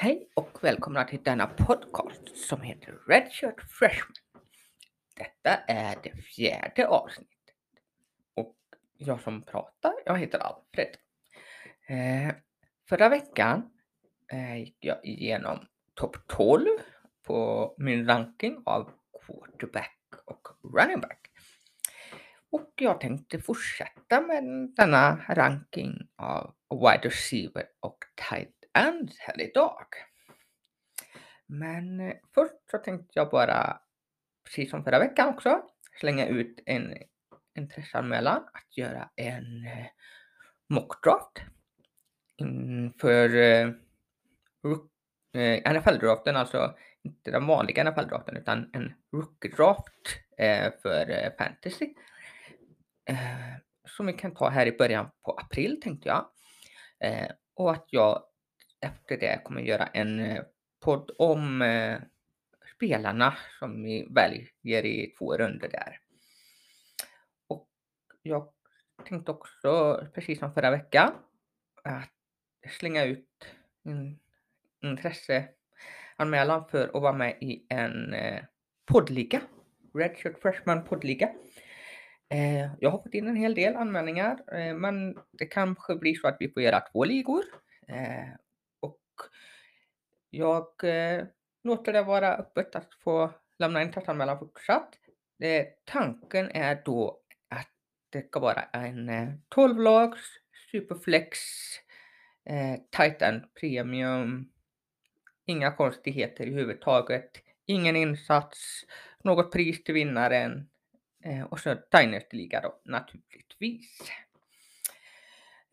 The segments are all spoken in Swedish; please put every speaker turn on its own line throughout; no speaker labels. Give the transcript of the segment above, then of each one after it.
Hej och välkomna till denna podcast som heter Redshirt Freshman. Detta är det fjärde avsnittet. Och jag som pratar, jag heter Alfred. Eh, förra veckan eh, gick jag igenom topp 12 på min ranking av quarterback och running back. Och jag tänkte fortsätta med denna ranking av wide receiver och tight end här idag. Men eh, först så tänkte jag bara, precis som förra veckan också, slänga ut en intresseanmälan att göra en eh, mockdraft inför eh, NFL-draften, alltså inte den vanliga NFL-draften utan en rookie-draft för fantasy. Som vi kan ta här i början på april tänkte jag. Och att jag efter det kommer jag göra en eh, podd om eh, spelarna som vi väljer i två runder där. Och jag tänkte också, precis som förra veckan, att slänga ut en intresseanmälan för att vara med i en eh, poddliga. Redshirt Freshman poddliga. Eh, jag har fått in en hel del anmälningar, eh, men det kanske blir så att vi får göra två ligor. Eh, jag eh, låter det vara öppet att få lämna in testanmälan fortsatt. Eh, tanken är då att det ska vara en eh, 12-lags Superflex eh, Titan Premium. Inga konstigheter i huvud taget. Ingen insats, något pris till vinnaren eh, och så Dynasty-liga då naturligtvis.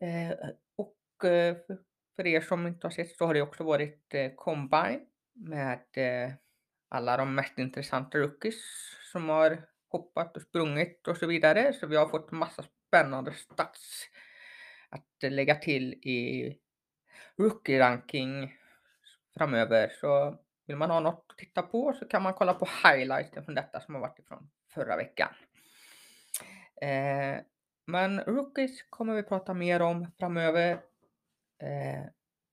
Eh, och eh, för er som inte har sett så har det också varit eh, Combine med eh, alla de mest intressanta rookies som har hoppat och sprungit och så vidare. Så vi har fått massa spännande stats att lägga till i rookie-ranking framöver. Så vill man ha något att titta på så kan man kolla på highlighten från detta som har varit ifrån förra veckan. Eh, men rookies kommer vi prata mer om framöver. Eh,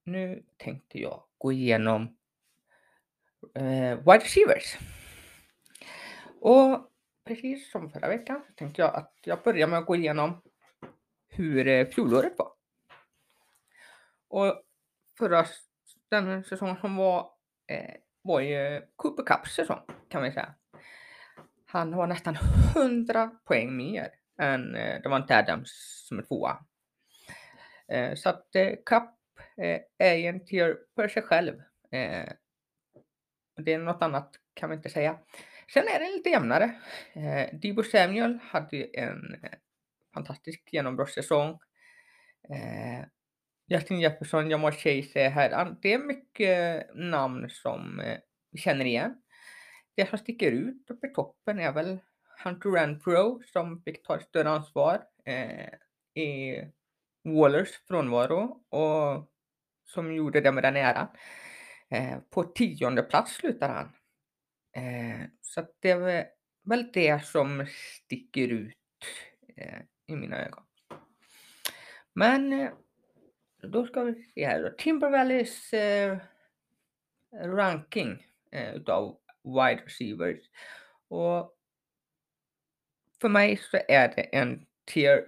nu tänkte jag gå igenom eh, wide receivers. Och precis som förra veckan så tänkte jag att jag börjar med att gå igenom hur eh, fjolåret var. Och förra den säsongen som var eh, var ju Cooper Cups säsong kan vi säga. Han har nästan 100 poäng mer än eh, inte Adams som är tvåa. Eh, så att eh, Cup eh, är ju en tier för sig själv. Eh, det är något annat kan vi inte säga. Sen är det lite jämnare. Eh, Debo Samuel hade en eh, fantastisk genombrottssäsong. Eh, Justin Jefferson, Jamal Chase är här. Ah, det är mycket namn som eh, vi känner igen. Det som sticker ut uppe i toppen är väl Hunter Renfro som fick ta ett större ansvar eh, i Wallers frånvaro och som gjorde det med den äran. Eh, på tionde plats slutar han. Eh, så det är väl det som sticker ut eh, i mina ögon. Men eh, då ska vi se här då. Timbervalleys eh, ranking eh, utav wide receivers. Och för mig så är det en tier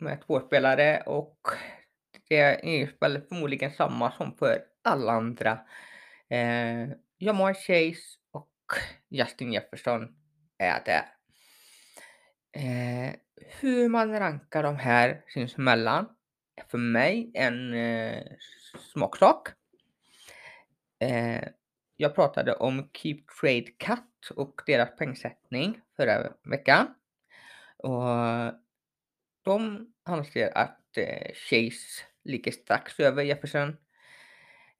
med två spelare och det är väl förmodligen samma som för alla andra. Eh, Jamar Chase och Justin Jefferson är det. Eh, hur man rankar de här sinsemellan är för mig en eh, smaksak. Eh, jag pratade om Keep Trade Cut och deras pengsättning förra veckan. Och de anser att eh, Chase ligger strax över Jefferson.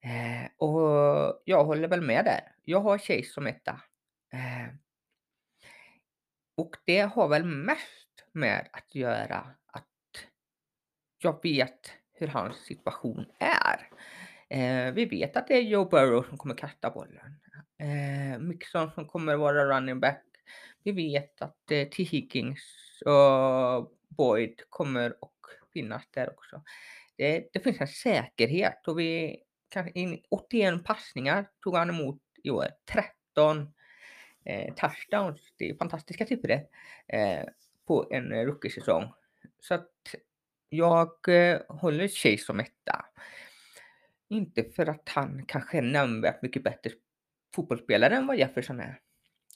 Eh, och jag håller väl med där. Jag har Chase som etta. Eh, och det har väl mest med att göra att jag vet hur hans situation är. Eh, vi vet att det är Joe Burrow som kommer kasta bollen. Eh, Mixon som kommer vara running back. Vi vet att eh, T. Higgins och Boyd kommer att finnas där också. Det, det finns en säkerhet och vi kanske in 81 passningar tog han emot i år. 13 eh, touchdowns. Det är fantastiska siffror eh, på en rookie-säsong. Så att jag eh, håller Chase som etta. Inte för att han kanske är nämnvärt mycket bättre fotbollsspelare än vad Jefferson är.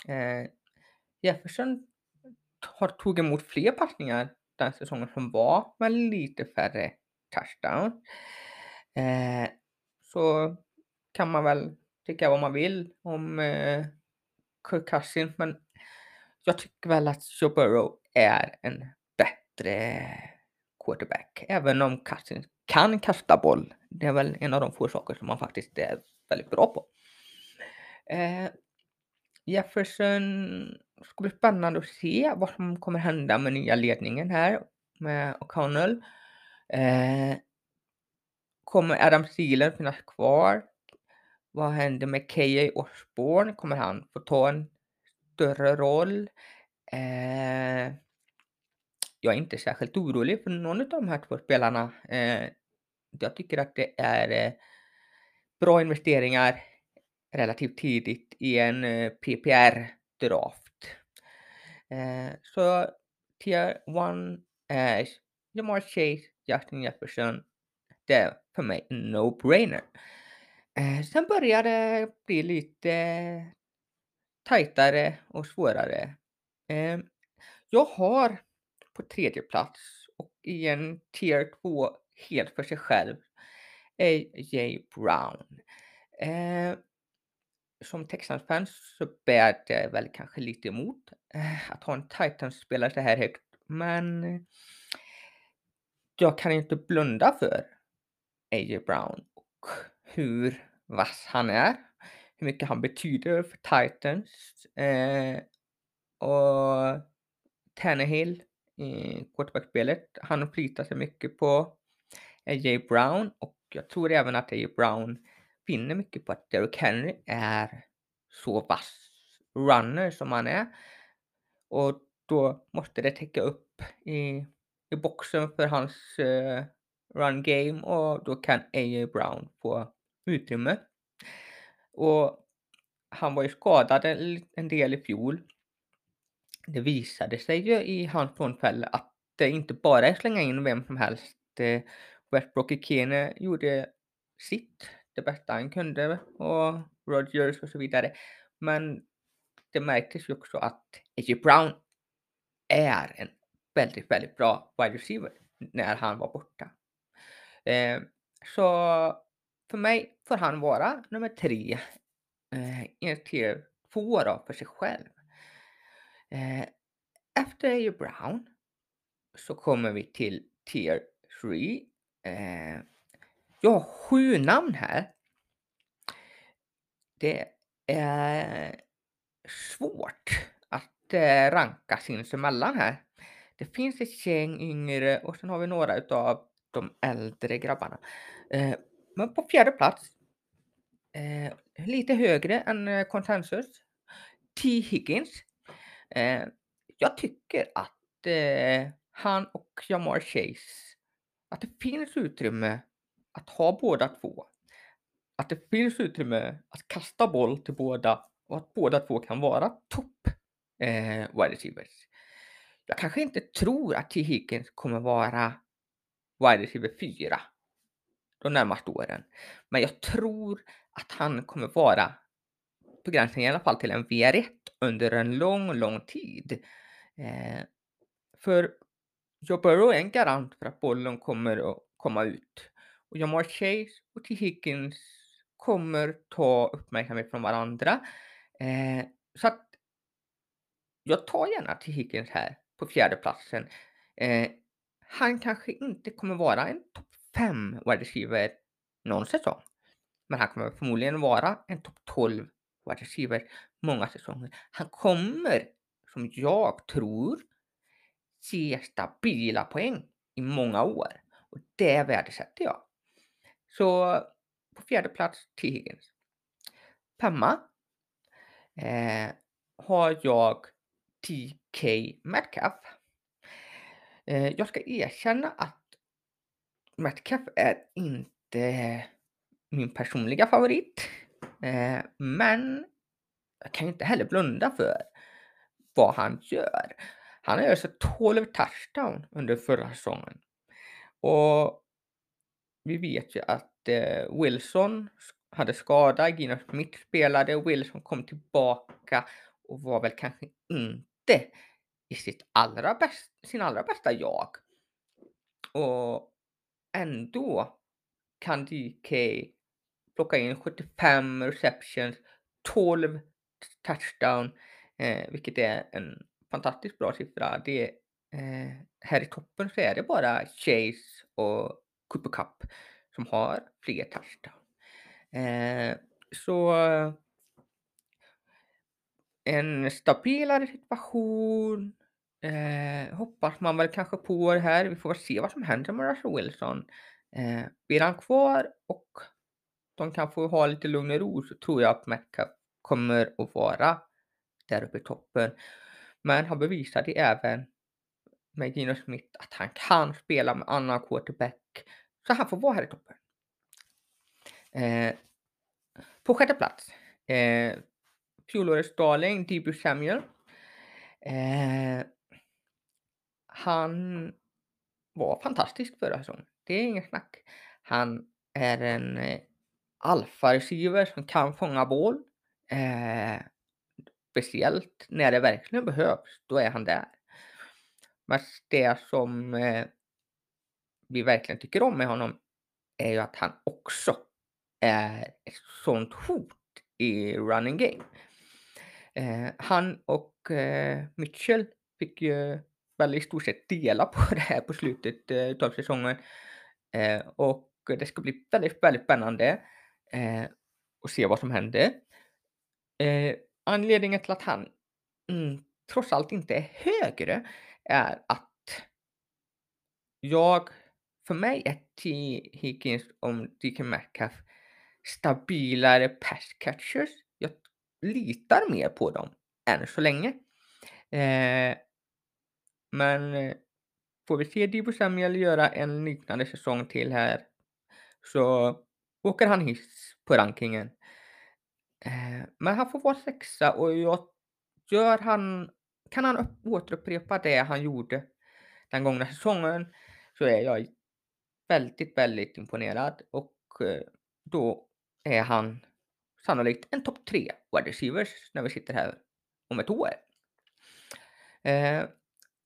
Eh, Jefferson har tog emot fler passningar den säsongen som var, med lite färre touchdown. Eh, så kan man väl tycka vad man vill om eh, Kirk Cousins, men jag tycker väl att Joe Burrow är en bättre quarterback, även om Cousins kan kasta boll. Det är väl en av de få saker som man faktiskt är väldigt bra på. Eh, Jefferson ska bli spännande att se vad som kommer hända med nya ledningen här med O'Connell. Eh, kommer Adam Thielen finnas kvar? Vad händer med KJ Osborne? Kommer han få ta en större roll? Eh, jag är inte särskilt orolig för någon av de här två spelarna. Eh, jag tycker att det är eh, bra investeringar relativt tidigt i en eh, PPR-draft. Eh, så tier 1 är Jamar Chase, Justin Jefferson. Det är för mig en no-brainer. Eh, sen börjar det bli lite tajtare och svårare. Eh, jag har på tredje plats och i en tier 2 helt för sig själv A.J. Brown. Eh, som Texans-fan så bär det väl kanske lite emot eh, att ha en Titans-spelare så här högt. Men eh, jag kan inte blunda för A.J. Brown och hur vass han är. Hur mycket han betyder för Titans. Eh, och Tannehill i quarterbackspelet. Han förlitar sig mycket på A.J. Brown och jag tror även att A.J. Brown vinner mycket på att Derrick Henry är så vass runner som han är. Och då måste det täcka upp i, i boxen för hans uh, run game och då kan A.J. Brown få utrymme. Och han var ju skadad en del i fjol. Det visade sig ju i hans frånfälle att det inte bara är slänga in vem som helst. Eh, Westbrook Ikene gjorde sitt det bästa han kunde och Rogers och så vidare. Men det märktes ju också att A.J. Brown är en väldigt, väldigt bra wide receiver när han var borta. Eh, så för mig får han vara nummer tre eh, i tier två då för sig själv. Eh, efter A.J. Brown så kommer vi till tier 3. Eh, jag har sju namn här. Det är svårt att eh, ranka sinsemellan här. Det finns ett gäng yngre och sen har vi några utav de äldre grabbarna. Eh, men på fjärde plats, eh, lite högre än konsensus, T. Higgins. Jag tycker att han och Jamar Chase, att det finns utrymme att ha båda två. Att det finns utrymme att kasta boll till båda och att båda två kan vara topp eh, wide receivers. Jag kanske inte tror att T. Higgins kommer vara wide receiver 4 de närmaste åren. Men jag tror att han kommer vara på gränsen i alla fall till en VR1 under en lång, lång tid. Eh, för Joe Burrow är en garant för att bollen kommer att komma ut. Och Jamar Chase och T. Higgins kommer ta uppmärksamhet från varandra. Eh, så att jag tar gärna T. Higgins här på fjärde platsen. Eh, han kanske inte kommer vara en topp 5 wide receiver någon säsong. Men han kommer förmodligen vara en topp 12 wide receiver många säsonger. Han kommer, som jag tror, se stabila poäng i många år. Och det värdesätter jag. Så på fjärde plats T. Higgins. Femma eh, har jag TK Metcalf. Eh, jag ska erkänna att Metcalf är inte min personliga favorit. Eh, men jag kan inte heller blunda för vad han gör. Han har alltså 12 touchdown under förra säsongen. Och vi vet ju att eh, Wilson hade skada, Gino Smith spelade, Wilson kom tillbaka och var väl kanske inte i sitt allra bäst, sin allra bästa jag. Och ändå kan DK plocka in 75 receptions, 12 touchdown, eh, vilket är en fantastiskt bra siffra. Det, eh, här i toppen så är det bara Chase och Cooper Cup som har fler touchdown. Eh, så en stabilare situation. Eh, hoppas man väl kanske på det här. Vi får väl se vad som händer med Russell Wilson. Eh, blir han kvar och de kan få ha lite lugn och ro så tror jag att Metcalf kommer att vara där uppe i toppen. Men han bevisade även med Gino Smith att han kan spela med annan quarterback. Så han får vara här i toppen. Eh, på sjätte plats. Eh, fjolårets darling, Debo Samuel. Eh, han var fantastisk förra säsongen. Det är inget snack. Han är en eh, alfa-receiver som kan fånga boll. Eh, speciellt när det verkligen behövs, då är han där. Men det som eh, vi verkligen tycker om med honom är ju att han också är ett sånt hot i running game. Eh, han och eh, Mitchell fick ju väl i stort sett dela på det här på slutet eh, av säsongen. Eh, och det ska bli väldigt, väldigt spännande eh, att se vad som händer. Eh, anledningen till att han mm, trots allt inte är högre är att jag, för mig är T. Higgins och DK Metcalf stabilare pass catchers. Jag litar mer på dem än så länge. Eh, men eh, får vi se Debo Samuel göra en liknande säsong till här så åker han hiss på rankingen. Eh, men han får vara sexa och jag gör han, kan han återupprepa det han gjorde den gångna säsongen så är jag väldigt, väldigt imponerad och eh, då är han sannolikt en topp tre wide receivers när vi sitter här om ett år. Eh,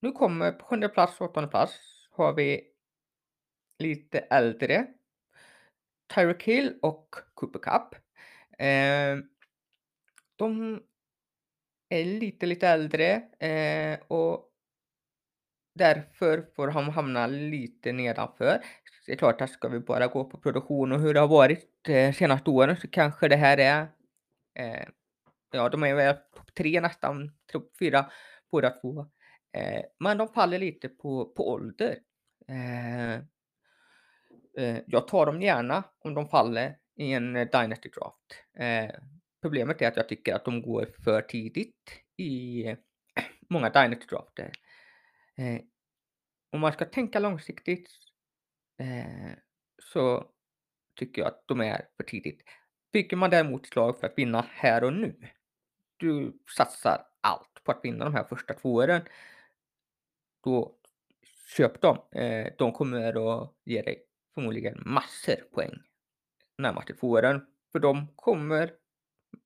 nu kommer på sjunde plats, åttonde plats har vi lite äldre Tyreek Hill och Cooper Cup. Eh, de är lite, lite äldre eh, och därför får de hamna lite nedanför. Det är klart att ska vi bara gå på produktion och hur det har varit eh, senaste åren så kanske det här är eh, ja, de är väl topp tre nästan, topp fyra båda två. Eh, men de faller lite på, på ålder. Eh, eh, jag tar dem gärna om de faller i en eh, Dynasty Draft. Eh, Problemet är att jag tycker att de går för tidigt i många Dynasty Drafter. Eh, om man ska tänka långsiktigt eh, så tycker jag att de är för tidigt. Bygger man däremot slag för att vinna här och nu, du satsar allt på att vinna de här första två åren, då köp dem. Eh, de kommer att ge dig förmodligen massor poäng närmaste två åren, för de kommer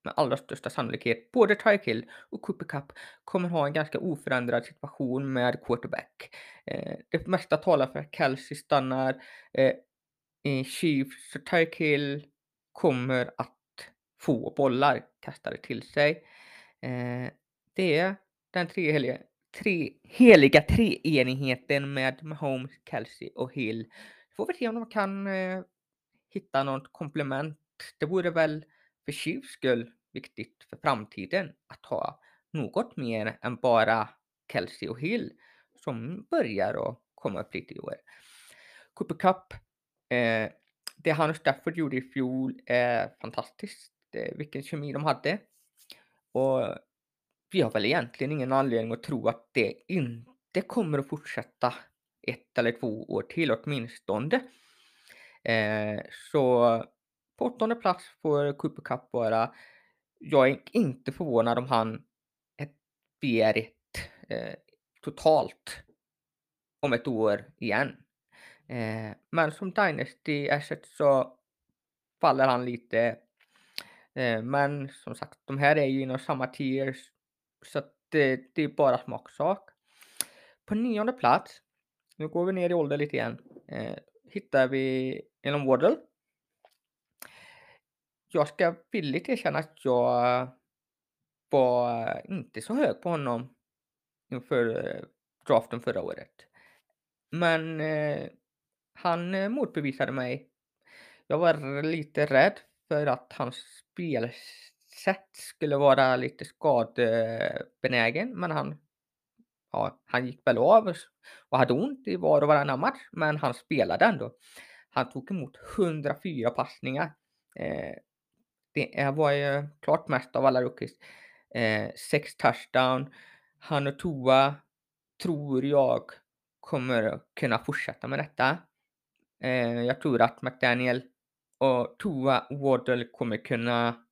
med allra största sannolikhet, både Tyke Hill och Cooper Cup kommer ha en ganska oförändrad situation med quarterback. Eh, det mesta talar för att Kelsey stannar eh, i Chiefs, så Tyke Hill kommer att få bollar kastade till sig. Eh, det är den tre heliga, tre, heliga treenigheten med Mahomes, Kelsey och Hill. Får vi se om de kan eh, hitta något komplement. Det vore väl för Chiefs skull viktigt för framtiden att ha något mer än bara Kelsey och Hill som börjar att komma upp lite i år. Cooper Cup, eh, det han och Stafford gjorde i fjol är fantastiskt. Eh, vilken kemi de hade. Och vi har väl egentligen ingen anledning att tro att det inte kommer att fortsätta ett eller två år till åtminstone. Eh, så på åttonde plats får Cooper Cup vara. Jag är inte förvånad om han ett eh, totalt om ett år igen. Eh, men som Dynasty Asset så faller han lite. Eh, men som sagt, de här är ju inom samma tiers så att det, det är bara smaksak. På nionde plats, nu går vi ner i ålder lite igen, eh, hittar vi Elon Waddle. Jag ska villigt erkänna att jag var inte så hög på honom inför eh, draften förra året. Men eh, han eh, motbevisade mig. Jag var lite rädd för att hans spelsätt skulle vara lite skadebenägen, men han, ja, han gick väl av och hade ont i var och varannan match, men han spelade ändå. Han tog emot 104 passningar. Eh, det var ju klart mest av alla rookies. Eh, sex touchdown. Han och Toa tror jag kommer kunna fortsätta med detta. Eh, jag tror att McDaniel och Toa Waddle kommer kunna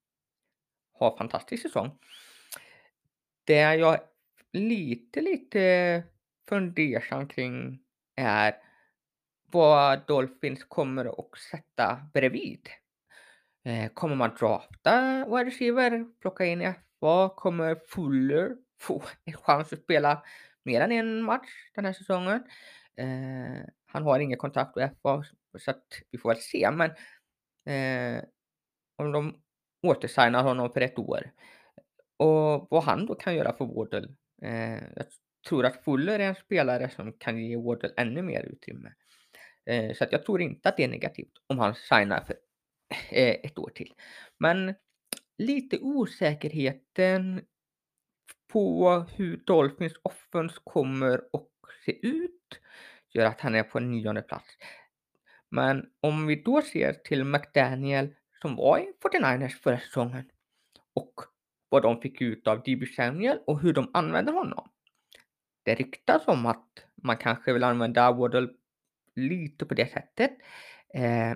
ha fantastisk säsong. Det jag lite, lite fundersam kring är vad Dolphins kommer att sätta bredvid. Eh, kommer man drafta wide receiver, plocka in FA? Kommer Fuller få en chans att spela mer än en match den här säsongen? Eh, han har ingen kontakt med FA så att vi får väl se, men eh, om de återsignar honom för ett år och vad han då kan göra för Wardle. Eh, jag tror att Fuller är en spelare som kan ge Wardle ännu mer utrymme. Eh, så att jag tror inte att det är negativt om han signar för Eh, ett år till. Men lite osäkerheten på hur Dolphins offense kommer att se ut gör att han är på en nionde plats. Men om vi då ser till McDaniel som var i 49ers förra säsongen och vad de fick ut av DB Samuel och hur de använder honom. Det ryktas om att man kanske vill använda Waddle lite på det sättet. Eh,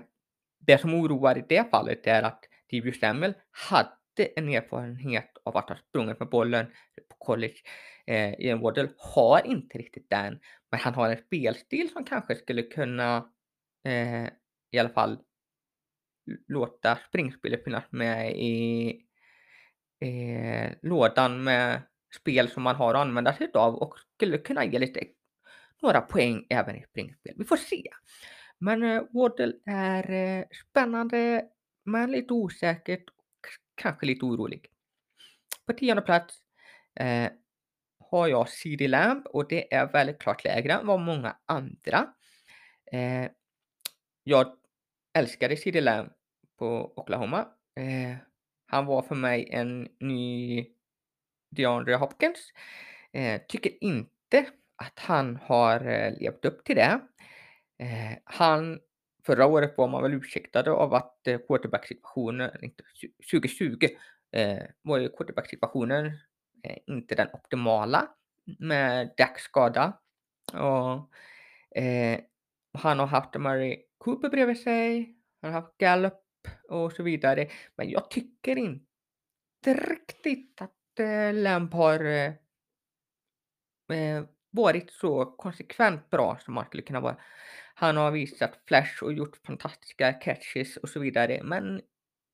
det som oroar i det fallet är att DB Samuel hade en erfarenhet av att ha sprungit med bollen på college. Eh, Ian Waddle har inte riktigt den, men han har en spelstil som kanske skulle kunna eh, i alla fall låta springspelet finnas med i eh, lådan med spel som man har att använda sig av och skulle kunna ge lite några poäng även i springspel. Vi får se. Men eh, Waddle är eh, spännande men lite osäkert och kanske lite orolig. På tionde plats eh, har jag CD Lamb och det är väldigt klart lägre än vad många andra. Eh, jag älskade CD Lamb på Oklahoma. Eh, han var för mig en ny DeAndre Hopkins. Eh, tycker inte att han har eh, levt upp till det. Eh, han, förra året var man väl ursäktad av att eh, quarterback-situationen, inte 2020, eh, var ju quarterback-situationen eh, inte den optimala med Dax skada. Och, eh, han har haft Murray Cooper bredvid sig, han har haft Gallup och så vidare. Men jag tycker inte riktigt att eh, Lamp har eh, eh, varit så konsekvent bra som man skulle kunna vara. Han har visat flash och gjort fantastiska catches och så vidare, men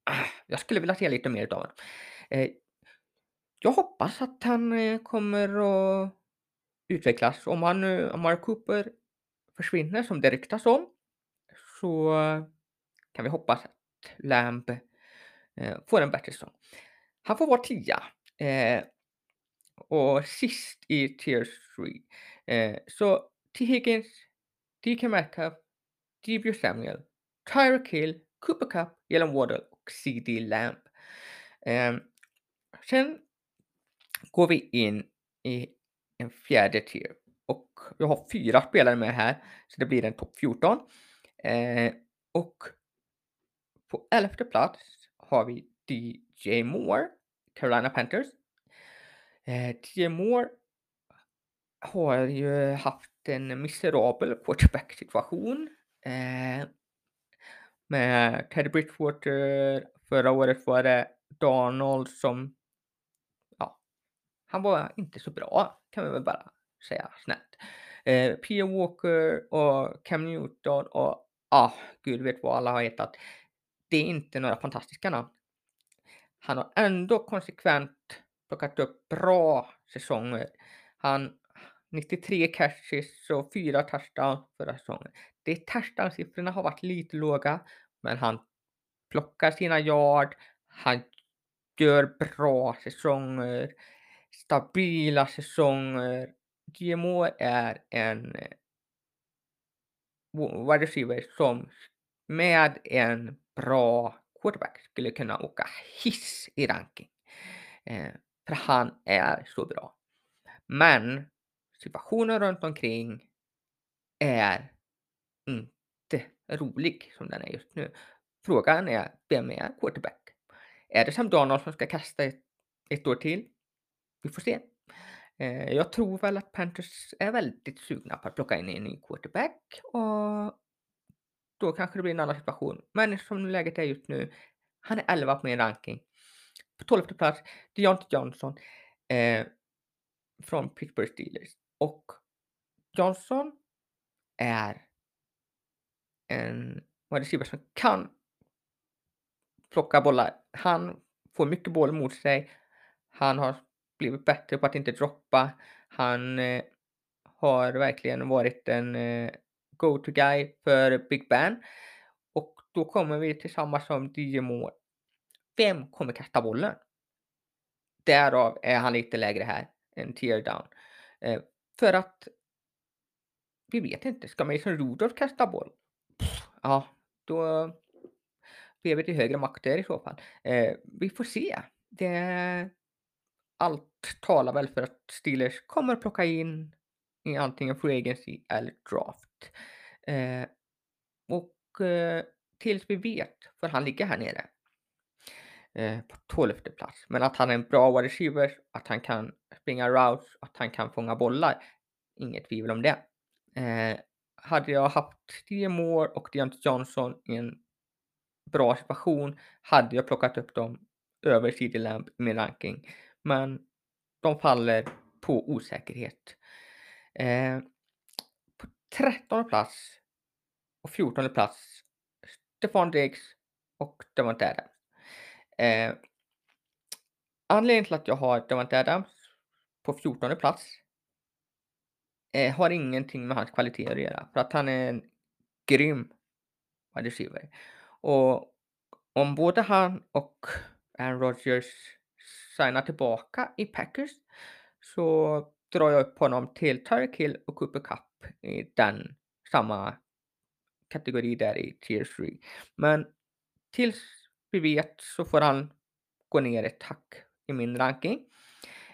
ah, jag skulle vilja se lite mer av honom. Eh, jag hoppas att han eh, kommer att utvecklas. Om han eh, nu, Mark Cooper försvinner som det ryktas om, så kan vi hoppas att Lamb eh, får en bättre säsong. Han får vara tia. Eh, och sist i Tier 3. Så T. Higgins, DK Metcalf, Debut Samuel, Tyra Kill, Cooper Cup, Jalen Waddle och CD Lamb. Eh, sen går vi in i en fjärde tier och jag har fyra spelare med här så det blir en topp 14. Eh, och på elfte plats har vi DJ Moore, Carolina Panthers. Eh, DJ Moore har ju haft en miserabel quarterback-situation. Eh, med Teddy Bridgewater. Förra året var det Donald som, ja, han var inte så bra kan vi väl bara säga snällt. Eh, Pia Walker och Cam Newton och ah, gud vet vad alla har hetat. Det är inte några fantastiska namn. Han har ändå konsekvent plockat upp bra säsonger. Han 93 catches och 4 touchdowns förra säsongen. Det touchdown-siffrorna har varit lite låga, men han plockar sina yard, han gör bra säsonger, stabila säsonger. GMO är en eh, wide receiver som med en bra quarterback skulle kunna åka hiss i ranking. Eh, för han är så bra. Men situationen runt omkring är inte rolig som den är just nu. Frågan är, vem är quarterback? Är det Sam Donald som ska kasta ett, ett år till? Vi får se. Eh, jag tror väl att Panthers är väldigt sugna på att plocka in en ny quarterback och då kanske det blir en annan situation. Men som läget är just nu, han är 11 på min ranking. På 12 plats, Deontay Johnson eh, från Pittsburgh Steelers. Och Johnson är en receiver som kan plocka bollar. Han får mycket boll mot sig. Han har blivit bättre på att inte droppa. Han eh, har verkligen varit en eh, go-to guy för Big Ben. Och då kommer vi till samma som DJ Moore. Vem kommer kasta bollen? Därav är han lite lägre här än tear down. Eh, för att vi vet inte, ska Mason Rudolph kasta boll? Pff, ja, då blir vi till högre makter i så fall. Eh, vi får se. Det, allt talar väl för att Steelers kommer att plocka in i antingen free agency eller draft. Eh, och eh, tills vi vet, för han ligger här nere eh, på 12 plats. Men att han är en bra wide receiver, att han kan springa routes, att han kan fånga bollar. Inget tvivel om det. Eh, hade jag haft tre mål och Deontay Johnson i en bra situation hade jag plockat upp dem över CD Lamb i min ranking. Men de faller på osäkerhet. Eh, på 13 plats och 14 plats Stefan Diggs och Devonte Adams. Eh, anledningen till att jag har Devante Adams på 14 plats eh, har ingenting med hans kvaliteter att göra. För att han är en grym wide receiver. Och om både han och Aaron Rodgers signar tillbaka i Packers så drar jag upp honom till Tyreek Hill och Cooper Cup i den samma kategori där i Tier 3. Men tills vi vet så får han gå ner ett hack i min ranking.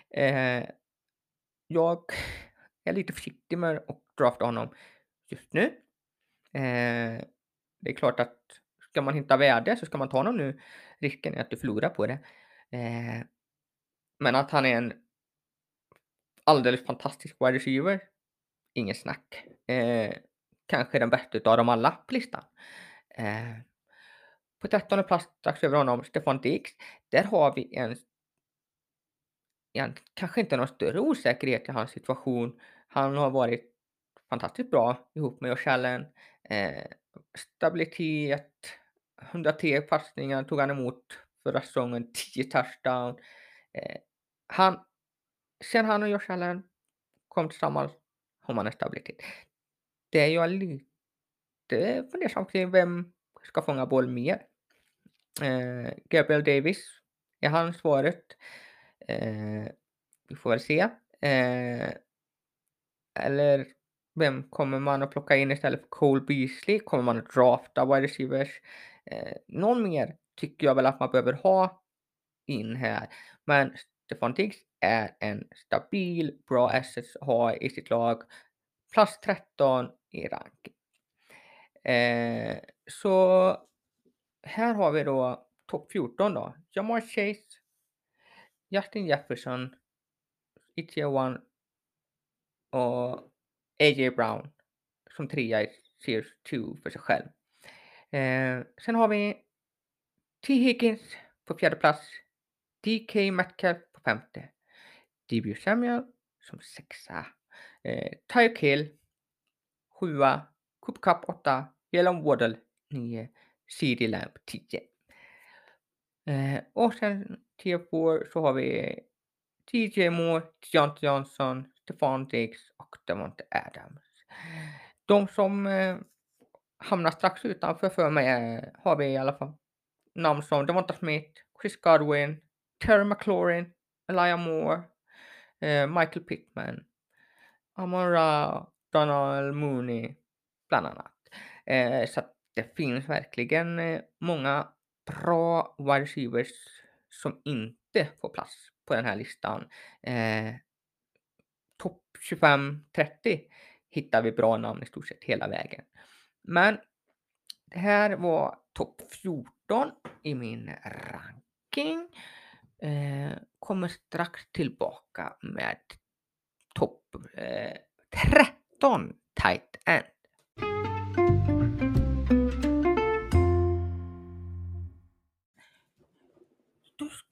Eh, jag är lite försiktig med att drafta honom just nu. Eh, det är klart att ska man hitta värde så ska man ta honom nu. Risken är att du förlorar på det. Eh, men att han är en alldeles fantastisk wide receiver, inget snack. Eh, kanske den bästa av dem alla på listan. Eh, på 13 plats strax över honom, Stefan Dix. Där har vi en, en kanske inte någon större osäkerhet i hans situation. Han har varit fantastiskt bra ihop med Josh Allen. Eh, stabilitet, 103 passningar tog han emot förra säsongen, 10 touchdown. Eh, han, sen han och Josh Allen kom tillsammans har man en stabilitet. Det är jag lite fundersam kring vem ska fånga boll mer. Eh, Gabriel Davis är han svaret. Eh, vi får väl se. Eh, eller vem kommer man att plocka in istället för Cole Beasley? Kommer man att drafta wide receivers? Eh, någon mer tycker jag väl att man behöver ha in här. Men Stefan Diggs är en stabil, bra assets att ha i sitt lag. Plats 13 i ranking. Eh, så här har vi då topp 14 då. Jamar Chase, Justin Jefferson, Itchie One och A.J. Brown som trea i Series 2 för sig själv. Eh, sen har vi T. Higgins på fjärde plats. DK Metcalf på femte. D.B. Samuel som sexa. Eh, Tyre Kill sjua. Cooper Cup åtta. Jalen Waddle nio. CD-LAMP 10. Eh, och sen tier 4 så har vi TJ Moore, John Johnson, Stefan Diggs och Devonte Adams. De som eh, hamnar strax utanför för mig eh, har vi i alla fall namn som Devonta Smith, Chris Godwin, Terry McLaurin, Elijah Moore, eh, Michael Pittman, Amara Donald Mooney bland annat. Eh, så att det finns verkligen eh, många bra wide receivers som inte får plats på den här listan. Eh, Topp 25-30 hittar vi bra namn i stort sett hela vägen. Men det här var topp 14 i min ranking. Eh, kommer strax tillbaka med topp eh, 13 tight end.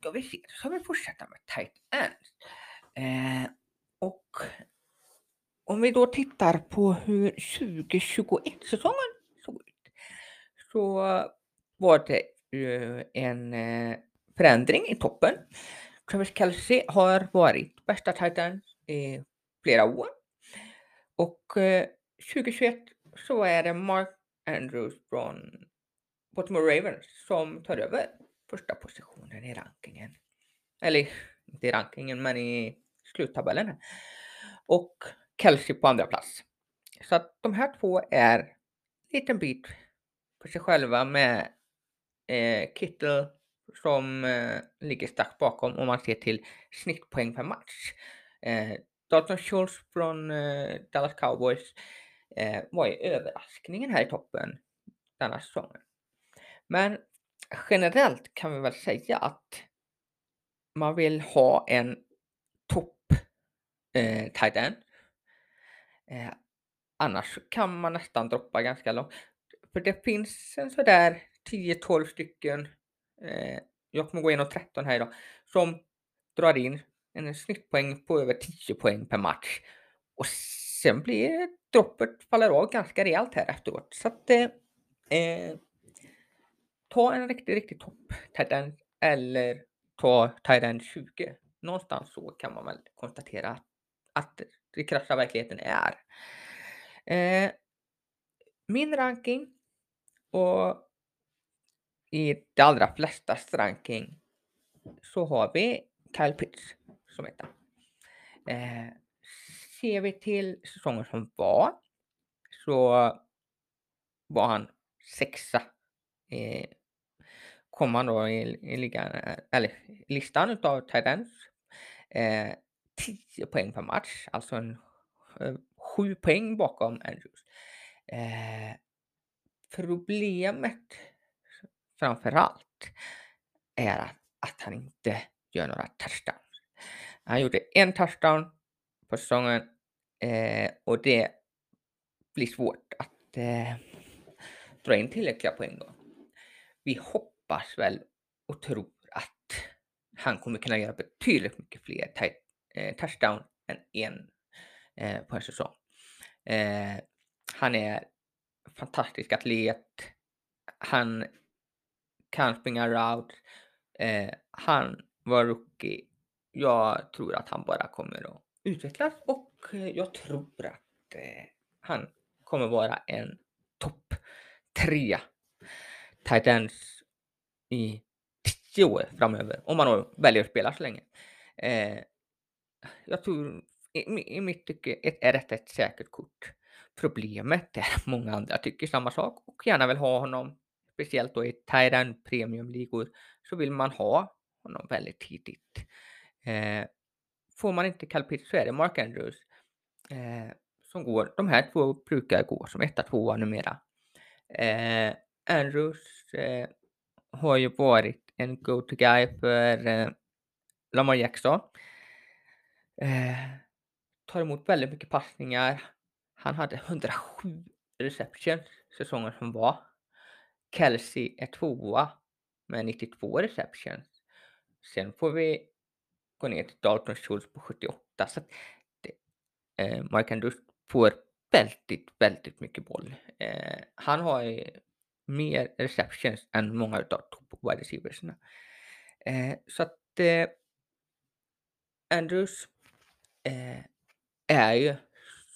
Ska vi se, då ska vi fortsätta med tight ends. Eh, och om vi då tittar på hur 2021-säsongen såg ut så var det ju en eh, förändring i toppen. Travis Kelce har varit bästa titan i flera år. Och eh, 2021 så är det Mark Andrews från Baltimore Ravens som tar över första positionen i rankingen. Eller inte i rankingen, men i sluttabellen. Och Kelsey på andra plats. Så att de här två är en liten bit för sig själva med eh, Kittle som eh, ligger strax bakom om man ser till snittpoäng per match. Eh, Dalton Schultz från eh, Dallas Cowboys eh, var ju överraskningen här i toppen denna säsongen. Men generellt kan vi väl säga att man vill ha en topp eh, tight end. Eh, annars kan man nästan droppa ganska långt. För det finns en sådär 10-12 stycken, eh, jag kommer gå igenom 13 här idag, som drar in en snittpoäng på över 10 poäng per match. Och sen blir droppet faller av ganska rejält här efteråt. Så att eh, eh ta en riktigt, riktigt topp tight eller ta tight 20. Någonstans så kan man väl konstatera att det krassa verkligheten är. Eh, min ranking och i de allra flestas ranking så har vi Kyle Pitts som etta. Eh, ser vi till säsongen som var så var han sexa. Eh, kom han då i, i ligan, eh, eller listan utav Tidens. Eh, 10 poäng per match, alltså en eh, 7 poäng bakom Andrews. Eh, problemet framför allt är att, att han inte gör några touchdowns. Han gjorde en touchdown på säsongen eh, och det blir svårt att eh, dra in tillräckliga poäng då. Vi hoppas hoppas väl och tror att han kommer kunna göra betydligt mycket fler eh, touchdown än en eh, på en säsong. Eh, han är fantastisk atlet. Han kan springa route. Eh, han var rookie. Jag tror att han bara kommer att utvecklas och eh, jag tror att eh, han kommer vara en topp trea tight i tio år framöver om man väljer att spela så länge. Eh, jag tror i, i mitt tycke är detta ett säkert kort. Problemet är att många andra tycker samma sak och gärna vill ha honom, speciellt då i Tyrant premiumligor, så vill man ha honom väldigt tidigt. Eh, får man inte Calpit så är det Mark Andrews eh, som går. De här två brukar gå som etta, tvåa numera. Eh, Andrews eh, har ju varit en go-to-guy för eh, Lamar Jackson. Eh, tar emot väldigt mycket passningar. Han hade 107 receptions säsongen som var. Kelsey är tvåa med 92 receptions. Sen får vi gå ner till Dalton Schultz på 78. Så det, eh, Mark Andrews får väldigt, väldigt mycket boll. Eh, han har ju mer receptions än många av top wide receiversna. Eh, så att eh, Andrews eh, är ju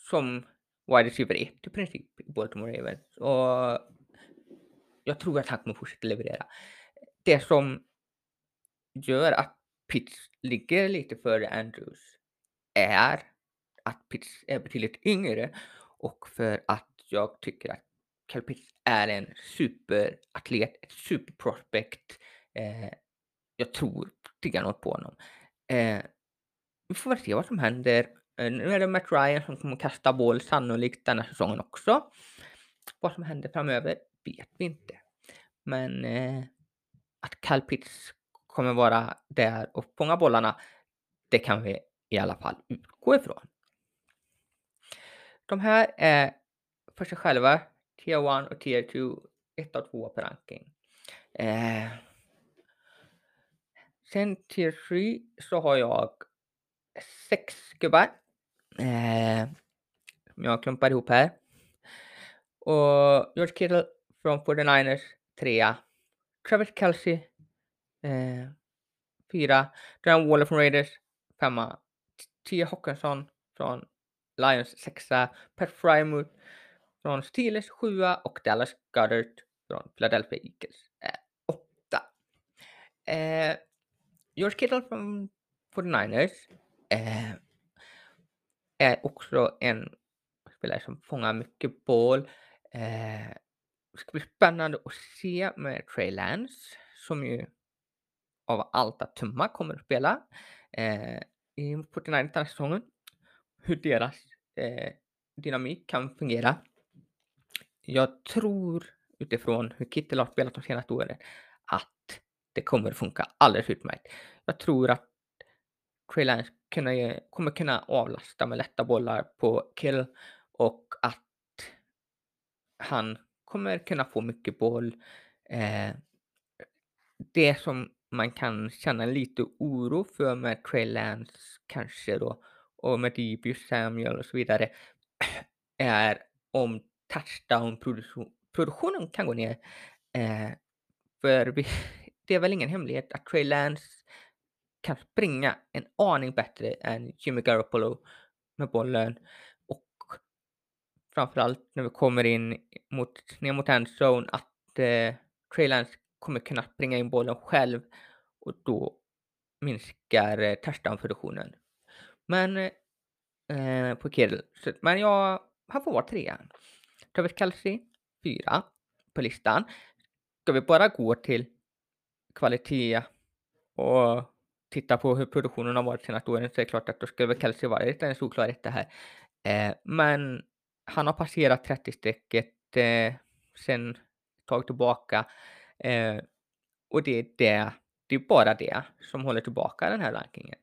som wide receiver 1 i princip i Baltimore Ravens. Och jag tror att han kommer fortsätta leverera. Det som gör att Pitts ligger lite före Andrews är att Pitts är betydligt yngre och för att jag tycker att Cal Pitts är en superatlet, ett superprospect. Eh, jag tror något på honom. Eh, vi får väl se vad som händer. Eh, nu är det Matt Ryan som kommer kasta boll sannolikt denna säsongen också. Vad som händer framöver vet vi inte. Men eh, att Cal Pitts kommer vara där och fånga bollarna, det kan vi i alla fall utgå ifrån. De här är för sig själva Tier 1 och Tier 2, 1 och 2 på ranking. Eh, sen Tier 3 så har jag sex gubbar. Eh, jag klumpar ihop här. Och George Kittle från 49ers, trea. Travis Kelce, eh, fyra. Waller från Raiders, femma. T. Hawkinson från Lions, sexa. Pat Frymouth från Steelers, 7 Och Dallas Goddard från Philadelphia Eagles, 8. Eh, George Kittle från 49ers eh, är också en spelare som fångar mycket boll. Eh, det ska bli spännande att se med Trey Lance som ju av allt att tumma kommer att spela eh, i 49ers säsongen. Hur deras eh, dynamik kan fungera. Jag tror utifrån hur Kittel har spelat de senaste åren att det kommer funka alldeles utmärkt. Jag tror att Trey Lance kommer kunna avlasta med lätta bollar på Kill och att han kommer kunna få mycket boll. Eh, det som man kan känna lite oro för med Trey Lance kanske då och med Deepius Samuel och så vidare är om touchdown-produktionen kan gå ner. Eh, för vi, det är väl ingen hemlighet att Trey Lance kan springa en aning bättre än Jimmy Garoppolo med bollen och framförallt när vi kommer in mot, ner mot endzone att eh, Trey Lance kommer kunna springa in bollen själv och då minskar eh, touchdown-produktionen. Men eh, på Kittle, men jag, han får vara trean. Travis Kelce, fyra på listan. Ska vi bara gå till kvalitet och titta på hur produktionen har varit senaste åren så är det klart att då skulle väl Kelce vara lite en solklar etta här. Eh, men han har passerat 30-strecket eh, sen ett tag tillbaka. Eh, och det är det, det är bara det som håller tillbaka den här rankingen.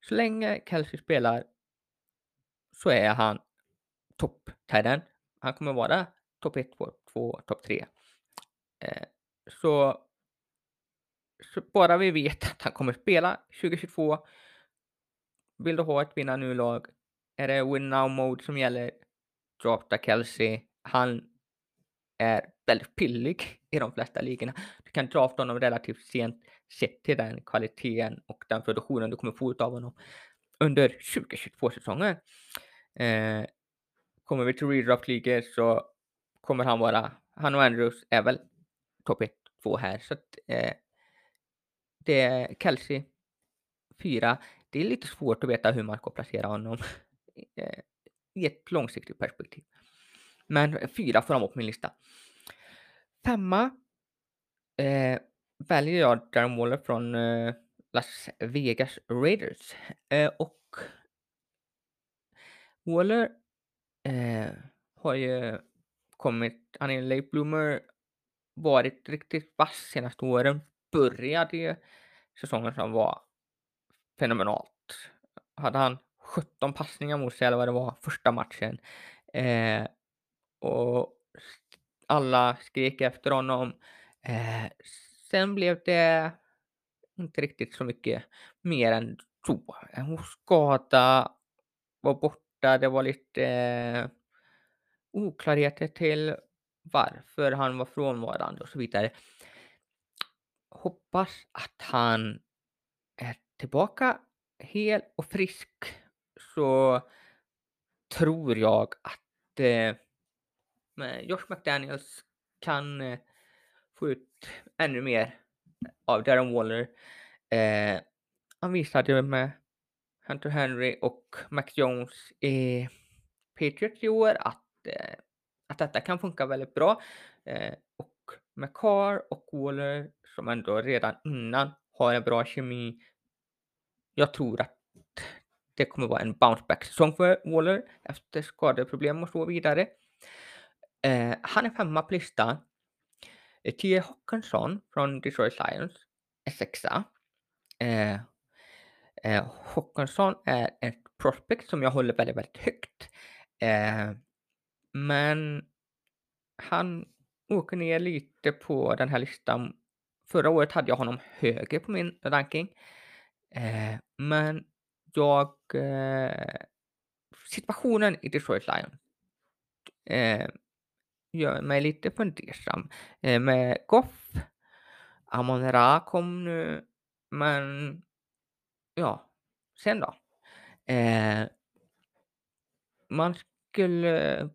Så länge Kelsey spelar så är han topp han kommer vara topp 1, 2, 2 topp 3. Eh, så, så bara vi vet att han kommer spela 2022. Vill du ha ett vinna nu-lag är det win now mode som gäller. Drafta Kelsey. Han är väldigt pillig i de flesta ligorna. Du kan drafta honom relativt sent sett till den kvaliteten och den produktionen du kommer få ut av honom under 2022-säsongen. Eh, kommer vi till redraft League så kommer han vara, han och Andrews är väl topp 1, 2 här. Så att, eh, det är Kelsey, 4. Det är lite svårt att veta hur man ska placera honom eh, i ett långsiktigt perspektiv. Men fyra får han vara på min lista. Femma eh, väljer jag Darren Waller från eh, Las Vegas Raiders. Eh, och Waller eh, har ju kommit, han är en late bloomer, varit riktigt vass senaste åren. Började ju säsongen som var fenomenalt. Hade han 17 passningar mot sig eller vad det var första matchen. Eh, och alla skrek efter honom. Eh, sen blev det inte riktigt så mycket mer än så. Hon skada var borta. Det var lite eh, oklarheter till varför han var frånvarande och så vidare. Hoppas att han är tillbaka hel och frisk så tror jag att eh, Josh McDaniels kan eh, få ut ännu mer av Darren Waller. Eh, han visade med Hunter Henry och Mac Jones i Patriots i år att, eh, att detta kan funka väldigt bra. Eh, och med Carr och Waller som ändå redan innan har en bra kemi. Jag tror att det kommer vara en bounce back säsong för Waller efter skadeproblem och så vidare. Eh, han är femma på listan. Eh, T.A. Hawkinson från Detroit Lions är sexa. Eh, eh, Håkansson är ett prospect som jag håller väldigt, väldigt högt. Eh, men han åker ner lite på den här listan. Förra året hade jag honom högre på min ranking. Eh, men jag... Eh, situationen i Detroit Lions eh, gör mig lite fundersam. Eh, med Goff, Amon Ra kom nu, men ja, sen då? Eh, man skulle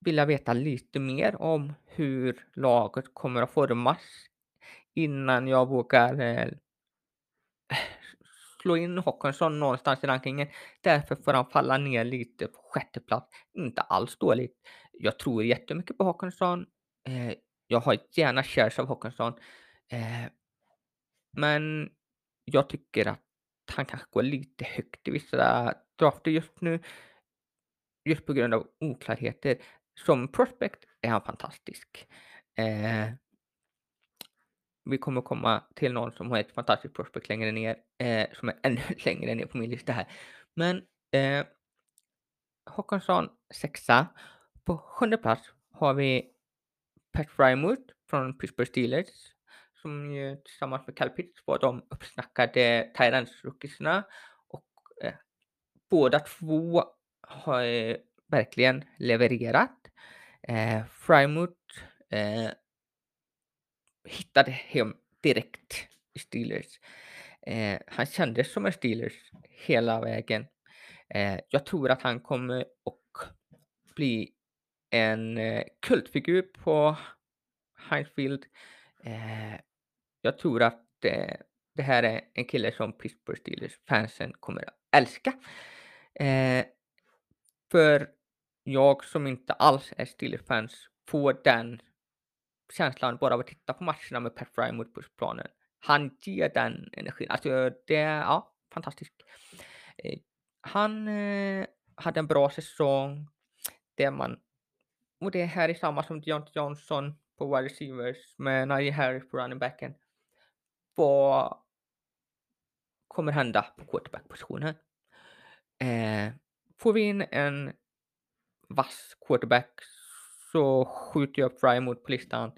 vilja veta lite mer om hur laget kommer att formas innan jag vågar eh, slå in Håkansson någonstans i rankingen. Därför får han falla ner lite på sjätte plats. Inte alls dåligt. Jag tror jättemycket på Håkansson. Eh, jag har gärna shares av Håkansson. Eh, men jag tycker att han kanske går lite högt i vissa drafter just nu. Just på grund av oklarheter. Som prospect är han fantastisk. Eh, vi kommer komma till någon som har ett fantastiskt prospect längre ner, eh, som är ännu längre ner på min lista här. Men eh, Håkansson sexa. På sjunde plats har vi Pat Frymouth från Pittsburgh Steelers som ju tillsammans med Calpitz Pitts var de uppsnackade Tyrants-rookiesna och eh, båda två har eh, verkligen levererat. Eh, Frymouth eh, hittade hem direkt i Steelers. Eh, han kändes som en Steelers hela vägen. Eh, jag tror att han kommer att bli en eh, kultfigur på Highfield. Eh, jag tror att eh, det här är en kille som Pittsburgh Steelers fansen kommer att älska. Eh, för jag som inte alls är Steelers-fans får den känslan bara av att titta på matcherna med Pat Fry mot planen. Han ger den energin. Alltså det är ja, fantastiskt. Eh, han eh, hade en bra säsong där man och det här är samma som Deontay Johnson på wide receivers med Najee Harris på running backen. Vad kommer hända på quarterback-positionen? Eh, får vi in en vass quarterback så skjuter jag upp mot på listan.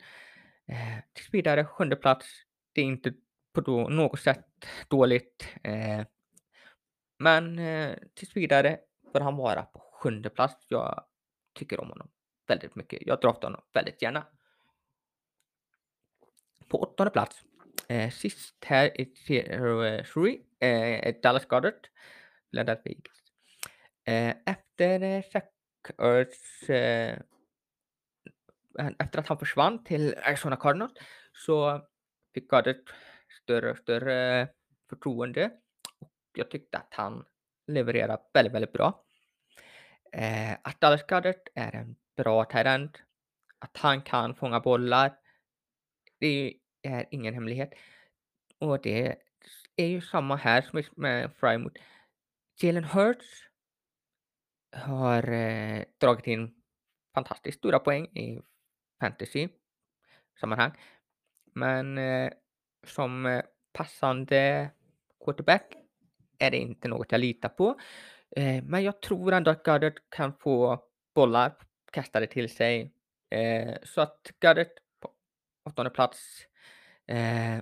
Eh, tills vidare, sjunde plats. Det är inte på då, något sätt dåligt. Eh, men eh, tills vidare bör han vara på sjunde plats. Jag tycker om honom väldigt mycket. Jag draftar honom väldigt gärna. På åttonde plats, eh, sist här i Tier 3, eh, eh Dallas Goddard, Philadelphia Vegas. Eh, efter Zach eh, eh efter att han försvann till Arizona Cardinals så fick Goddard större och större förtroende och jag tyckte att han levererade väldigt, väldigt bra. Eh, att Dallas Goddard är en bra terrend, att han kan fånga bollar, det är är ingen hemlighet. Och det är ju samma här som med Frymouth. Jalen Hurts har eh, dragit in fantastiskt stora poäng i fantasy-sammanhang. Men eh, som eh, passande quarterback är det inte något jag litar på. Eh, men jag tror ändå att Goddard kan få bollar kastade till sig. Eh, så att Goddard på åttonde plats. Eh,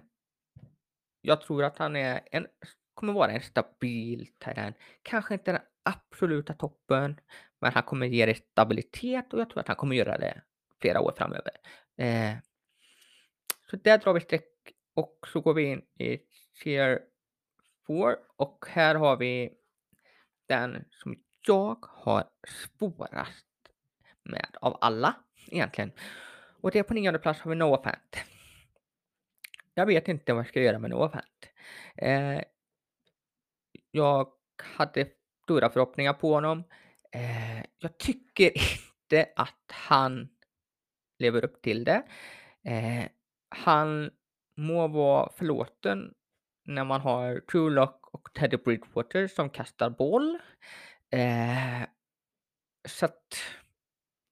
jag tror att han är en, kommer vara en stabil terräng. Kanske inte den absoluta toppen, men han kommer ge dig stabilitet och jag tror att han kommer göra det flera år framöver. Eh, så där drar vi streck och så går vi in i tier 4 och här har vi den som jag har svårast med av alla egentligen. Och det är på nionde plats har vi Noah Fant. Jag vet inte vad jag ska göra med Novant. Eh, jag hade stora förhoppningar på honom. Eh, jag tycker inte att han lever upp till det. Eh, han må vara förlåten när man har Trulock och Teddy Bridgewater som kastar boll. Eh, så att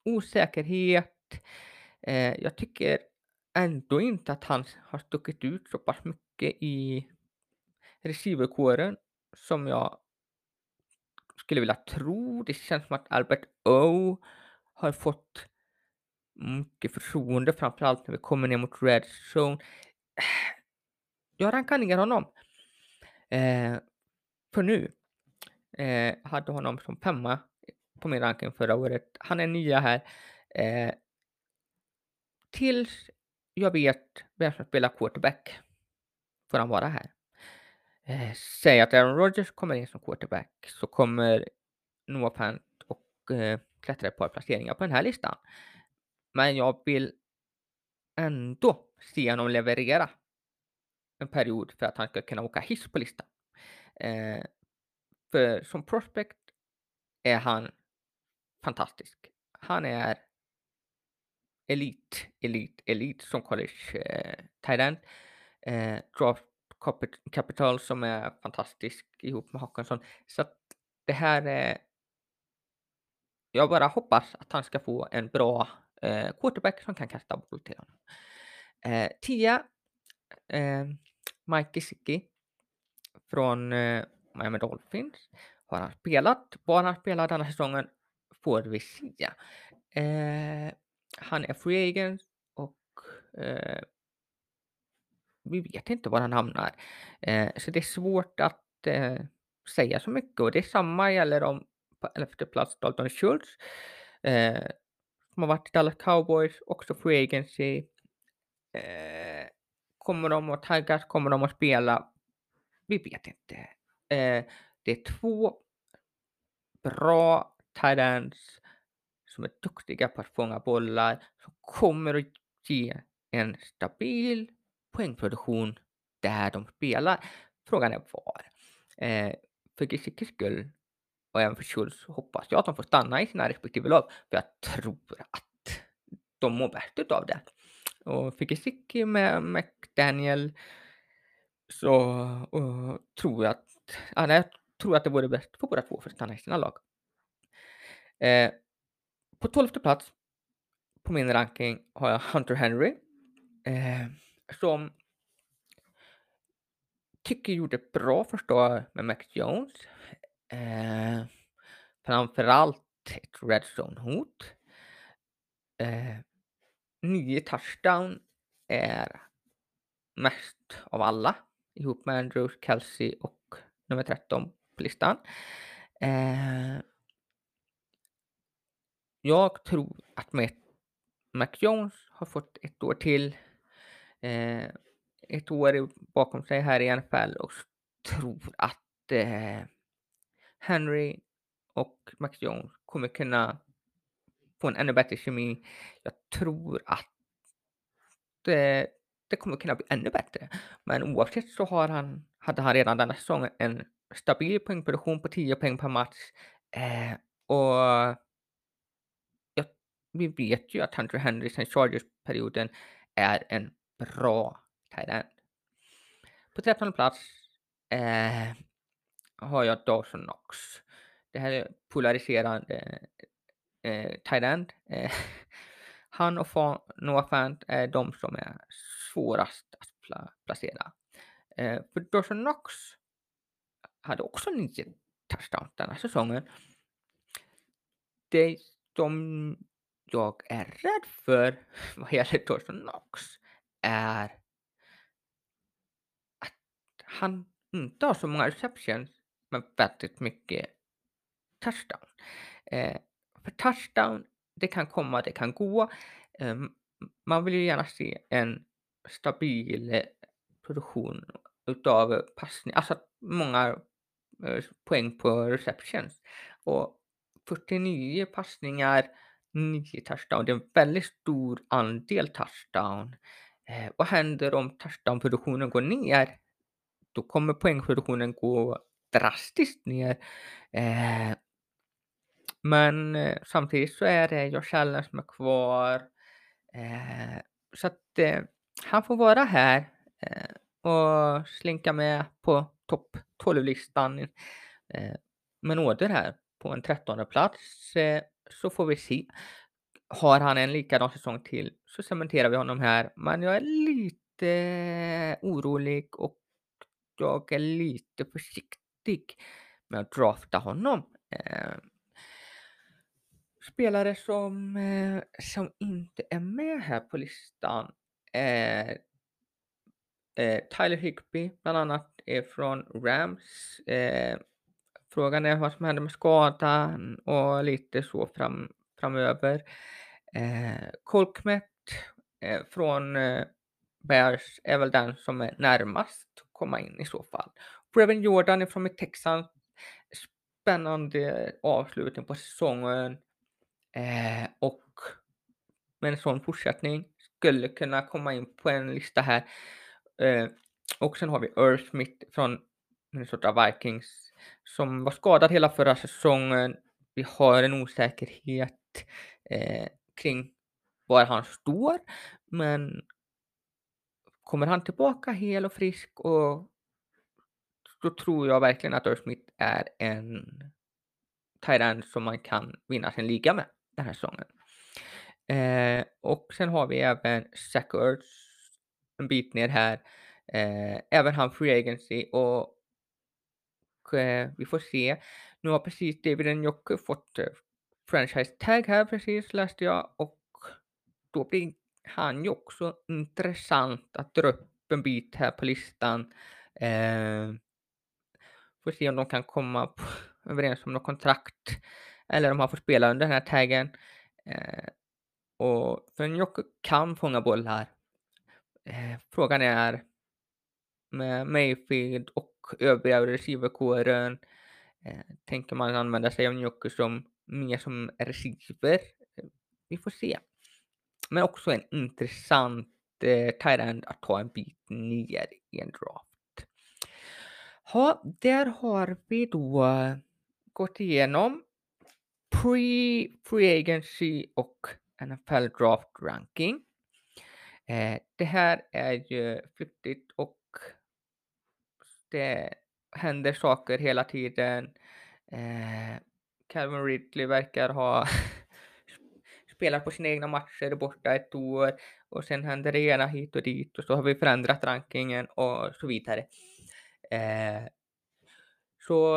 osäkerhet. Eh, jag tycker ändå inte att han har stuckit ut så pass mycket i receiverkåren som jag skulle vilja tro. Det känns som att Albert O har fått mycket förtroende, framförallt när vi kommer ner mot Red Zone. Jag rankar ner honom. Eh, för nu. Eh, hade honom som femma på min ranking förra året. Han är nya här. Eh, tills jag vet vem som spelar quarterback får han vara här. Eh, säg att Aaron Rodgers kommer in som quarterback så kommer Noah Fant och eh, klättra ett par placeringar på den här listan. Men jag vill ändå se honom leverera en period för att han ska kunna åka hiss på listan. Eh, för som prospect är han fantastisk. Han är elit, elit, elit som college eh, Thailand. Eh, draft capital som är fantastisk ihop med Håkansson. Så att det här är... Jag bara hoppas att han ska få en bra eh, quarterback som kan kasta boll till honom. Eh, tia, eh, Mike Gesicki från eh, Miami Dolphins. Har han spelat? Vad han spelar denna säsongen får vi se. Eh, han är free agent och eh, vi vet inte var han hamnar. Eh, så det är svårt att eh, säga så mycket och det är samma gäller om på elfte typ plats Dalton Schultz eh, som har varit i Dallas Cowboys, också free agency. Eh, kommer de att taggas? Kommer de att spela? Vi vet inte. Eh, det är två bra tight ends som är duktiga på att fånga bollar, som kommer att ge en stabil poängproduktion där de spelar. Frågan är var. Eh, för Gisikis skull och även för Schultz hoppas jag att de får stanna i sina respektive lag, för jag tror att de mår bäst utav det. Och för Gesicki med McDaniel så uh, tror jag att, ja, jag tror att det vore bäst för båda två för att stanna i sina lag. Eh, på tolfte plats på min ranking har jag Hunter Henry. Eh, som tycker gjorde ett bra första med Max Jones. Eh, framförallt ett Red Zone-hot. Eh, nio touchdown är mest av alla ihop med Andrews, Kelsey och nummer 13 på listan. Eh, jag tror att Mac Jones har fått ett år till eh, ett år bakom sig här i NFL och tror att eh, Henry och Max Jones kommer kunna få en ännu bättre kemi. Jag tror att det, det kommer kunna bli ännu bättre. Men oavsett så har han, hade han redan denna säsong en stabil poängproduktion på 10 poäng per match. Eh, och vi vet ju att Hunter Henry sen Chargers-perioden är en bra tight end. På 13 plats eh, har jag Dawson Knox. Det här är polariserande eh, tight end. Eh, han och Fa Noah Fant är de som är svårast att pla placera. Eh, för Dawson Knox hade också nio touchdowns den här säsongen. Det som jag är rädd för vad gäller Torsten Knox är att han inte har så många receptions, men väldigt mycket touchdown. Eh, för touchdown, det kan komma, det kan gå. Eh, man vill ju gärna se en stabil eh, produktion utav passning, alltså många eh, poäng på receptions. Och 49 passningar, 9 touchdown, det är en väldigt stor andel touchdown. Eh, vad händer om touchdownproduktionen går ner? Då kommer poängproduktionen gå drastiskt ner. Eh, men eh, samtidigt så är det Josh Allen som är kvar. Eh, så att eh, han får vara här eh, och slinka med på topp 12-listan eh, med nåder här på en trettonde plats. Eh, så får vi se. Har han en likadan säsong till så cementerar vi honom här. Men jag är lite orolig och jag är lite försiktig med att drafta honom. Eh, spelare som, eh, som inte är med här på listan är eh, Tyler Higby, bland annat är från Rams. Eh, Frågan är vad som händer med skadan och lite så fram, framöver. Eh, Colkmet eh, från eh, Bears är väl den som är närmast att komma in i så fall. Brevin Jordan är från Texas. Spännande avslutning på säsongen. Eh, och med en sån fortsättning skulle kunna komma in på en lista här. Eh, och sen har vi Earl Smith från Minnesota Vikings som var skadad hela förra säsongen. Vi har en osäkerhet eh, kring var han står, men kommer han tillbaka hel och frisk och då tror jag verkligen att Earl Smith är en tight som man kan vinna sin liga med den här säsongen. Eh, och sen har vi även Zach Ertz en bit ner här. Eh, även han Free Agency och eh, vi får se. Nu har precis David Njoku fått eh, franchise tag här precis läste jag och då blir han ju också intressant att dra upp en bit här på listan. Eh, får se om de kan komma på, överens om något kontrakt eller om han får spela under den här taggen. Eh, och för en kan fånga bollar. Eh, frågan är med Mayfield och övriga receiverkåren. Eh, tänker man använda sig av Njoku som mer som receiver? Eh, vi får se. Men också en intressant eh, tight end att ta en bit ner i en draft. Ja, där har vi då gått igenom pre free agency och NFL draft ranking. Eh, det här är ju flyktigt och det händer saker hela tiden. Eh, Calvin Ridley verkar ha spelat på sina egna matcher borta ett år och sen händer det ena hit och dit och så har vi förändrat rankingen och så vidare. Eh, så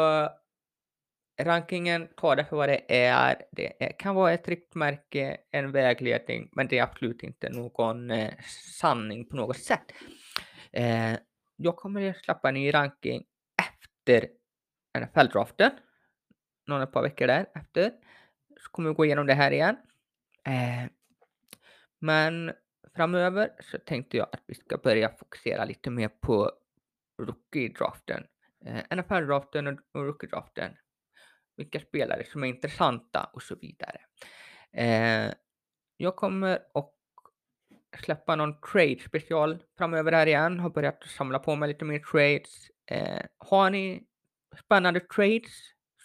rankingen, ta det för vad det är. Det kan vara ett riktmärke, en vägledning, men det är absolut inte någon eh, sanning på något sätt. Eh, jag kommer att släppa en ny ranking efter NFL-draften. Någon ett par veckor där efter. Så kommer vi gå igenom det här igen. Eh, men framöver så tänkte jag att vi ska börja fokusera lite mer på rookie-draften. Eh, NFL-draften och rookie-draften vilka spelare som är intressanta och så vidare. Eh, jag kommer att släppa någon trade special framöver här igen. Har börjat samla på mig lite mer trades. Eh, har ni spännande trades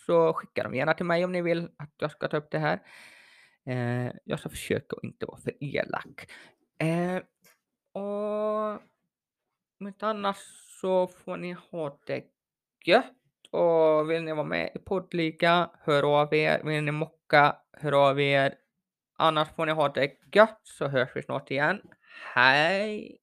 så skicka dem gärna till mig om ni vill att jag ska ta upp det här. Eh, jag ska försöka att inte vara för elak. Eh, och om inte annars så får ni ha det gött. Och vill ni vara med i poddliga, hör av er. Vill ni mocka, hör av er. Annars får ni ha det gött så hörs vi snart igen. Hej!